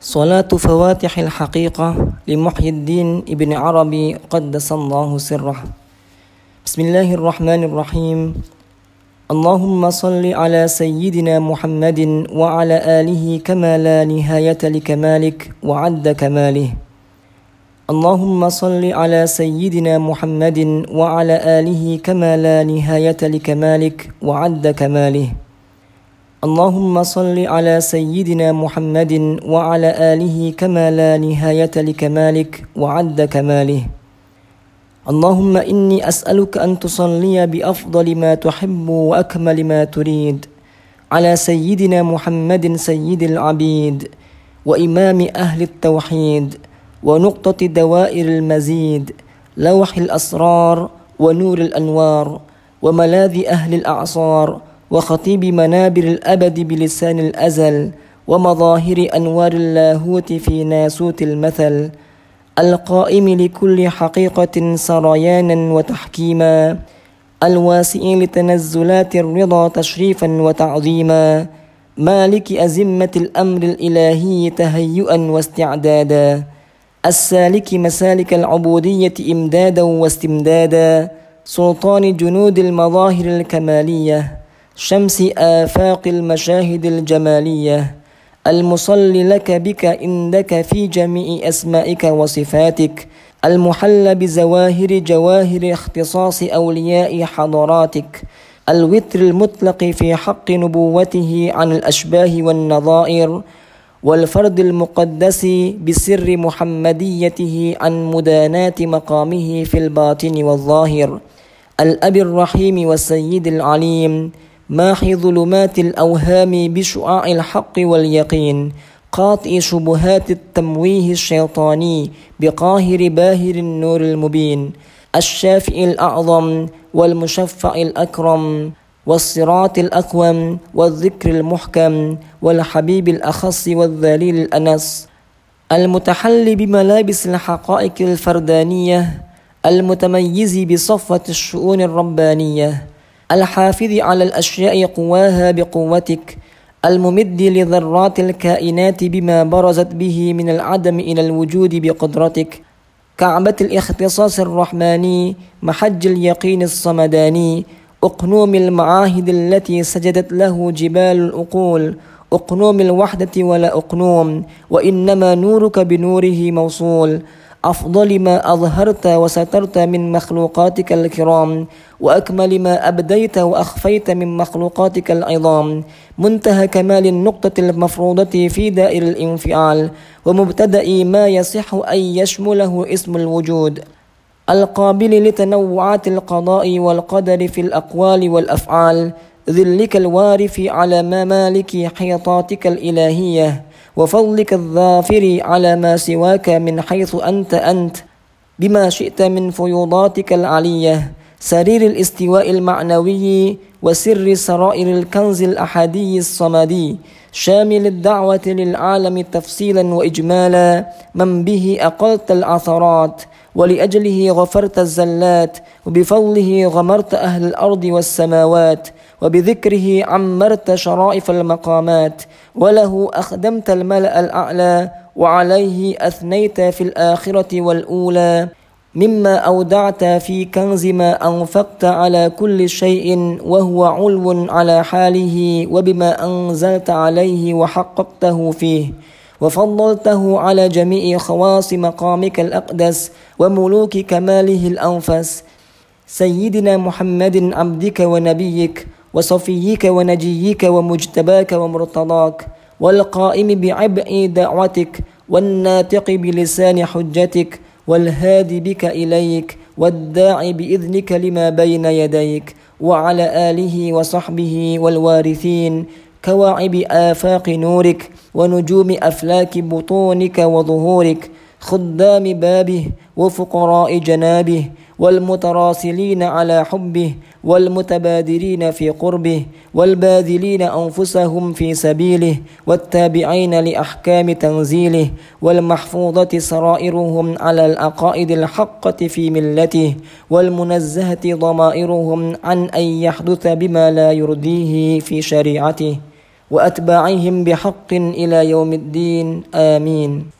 صلاة فواتح الحقيقة لمحي الدين ابن عربي قدس الله سره. بسم الله الرحمن الرحيم. اللهم صل على سيدنا محمد وعلى آله كما لا نهاية لكمالك وعد كماله. اللهم صل على سيدنا محمد وعلى آله كما لا نهاية لكمالك وعد كماله. اللهم صل على سيدنا محمد وعلى آله كما لا نهاية لكمالك وعد كماله. اللهم إني أسألك أن تصلي بأفضل ما تحب وأكمل ما تريد على سيدنا محمد سيد العبيد وإمام أهل التوحيد ونقطة دوائر المزيد لوح الأسرار ونور الأنوار وملاذ أهل الأعصار وخطيب منابر الأبد بلسان الأزل ومظاهر أنوار اللاهوت في ناسوت المثل القائم لكل حقيقة سريانا وتحكيما الواسع لتنزلات الرضا تشريفا وتعظيما مالك أزمة الأمر الإلهي تهيئا واستعدادا السالك مسالك العبودية إمدادا واستمدادا سلطان جنود المظاهر الكمالية شمس آفاق المشاهد الجمالية. المصل لك بك عندك في جميع أسمائك وصفاتك. المحل بزواهر جواهر اختصاص أولياء حضراتك. الوتر المطلق في حق نبوته عن الأشباه والنظائر. والفرد المقدس بسر محمديته عن مدانات مقامه في الباطن والظاهر. الأب الرحيم والسيد العليم. ماحي ظلمات الأوهام بشعاع الحق واليقين. قاطع شبهات التمويه الشيطاني بقاهر باهر النور المبين. الشافع الأعظم والمشفع الأكرم والصراط الأقوم والذكر المحكم والحبيب الأخص والذليل الأنس. المتحل بملابس الحقائق الفردانية. المتميز بصفة الشؤون الربانية. الحافظ على الأشياء قواها بقوتك الممد لذرات الكائنات بما برزت به من العدم إلى الوجود بقدرتك. كعبة الاختصاص الرحماني محج اليقين الصمداني أقنوم المعاهد التي سجدت له جبال الأقول أقنوم الوحدة ولا أقنوم وإنما نورك بنوره موصول. أفضل ما أظهرت وسترت من مخلوقاتك الكرام وأكمل ما أبديت وأخفيت من مخلوقاتك العظام. منتهى كمال النقطة المفروضة في دائر الانفعال ومبتدأ ما يصح أن يشمله اسم الوجود. القابل لتنوعات القضاء والقدر في الأقوال والأفعال. ذلك الوارف على ممالك حيطاتك الإلهية وفضلك الظافر على ما سواك من حيث أنت أنت بما شئت من فيوضاتك العلية سرير الاستواء المعنوي وسر سرائر الكنز الأحدي الصمدي شامل الدعوة للعالم تفصيلا وإجمالا من به أقلت العثرات ولأجله غفرت الزلات وبفضله غمرت أهل الأرض والسماوات وبذكره عمرت شرائف المقامات وله أخدمت الملأ الأعلى وعليه أثنيت في الآخرة والأولى مما أودعت في كنز ما أنفقت على كل شيء وهو علو على حاله وبما أنزلت عليه وحققته فيه وفضلته على جميع خواص مقامك الأقدس وملوك كماله الأنفس سيدنا محمد عبدك ونبيك وصفيك ونجيك ومجتباك ومرتضاك والقائم بعبء دعوتك والناطق بلسان حجتك والهادي بك إليك والداعي بإذنك لما بين يديك وعلى آله وصحبه والوارثين كواعب آفاق نورك ونجوم أفلاك بطونك وظهورك خدام بابه وفقراء جنابه والمتراسلين على حبه والمتبادرين في قربه والباذلين أنفسهم في سبيله والتابعين لأحكام تنزيله والمحفوظة سرائرهم على العقائد الحقة في ملته والمنزهة ضمائرهم عن أن يحدث بما لا يرضيه في شريعته وأتباعهم بحق إلى يوم الدين. آمين.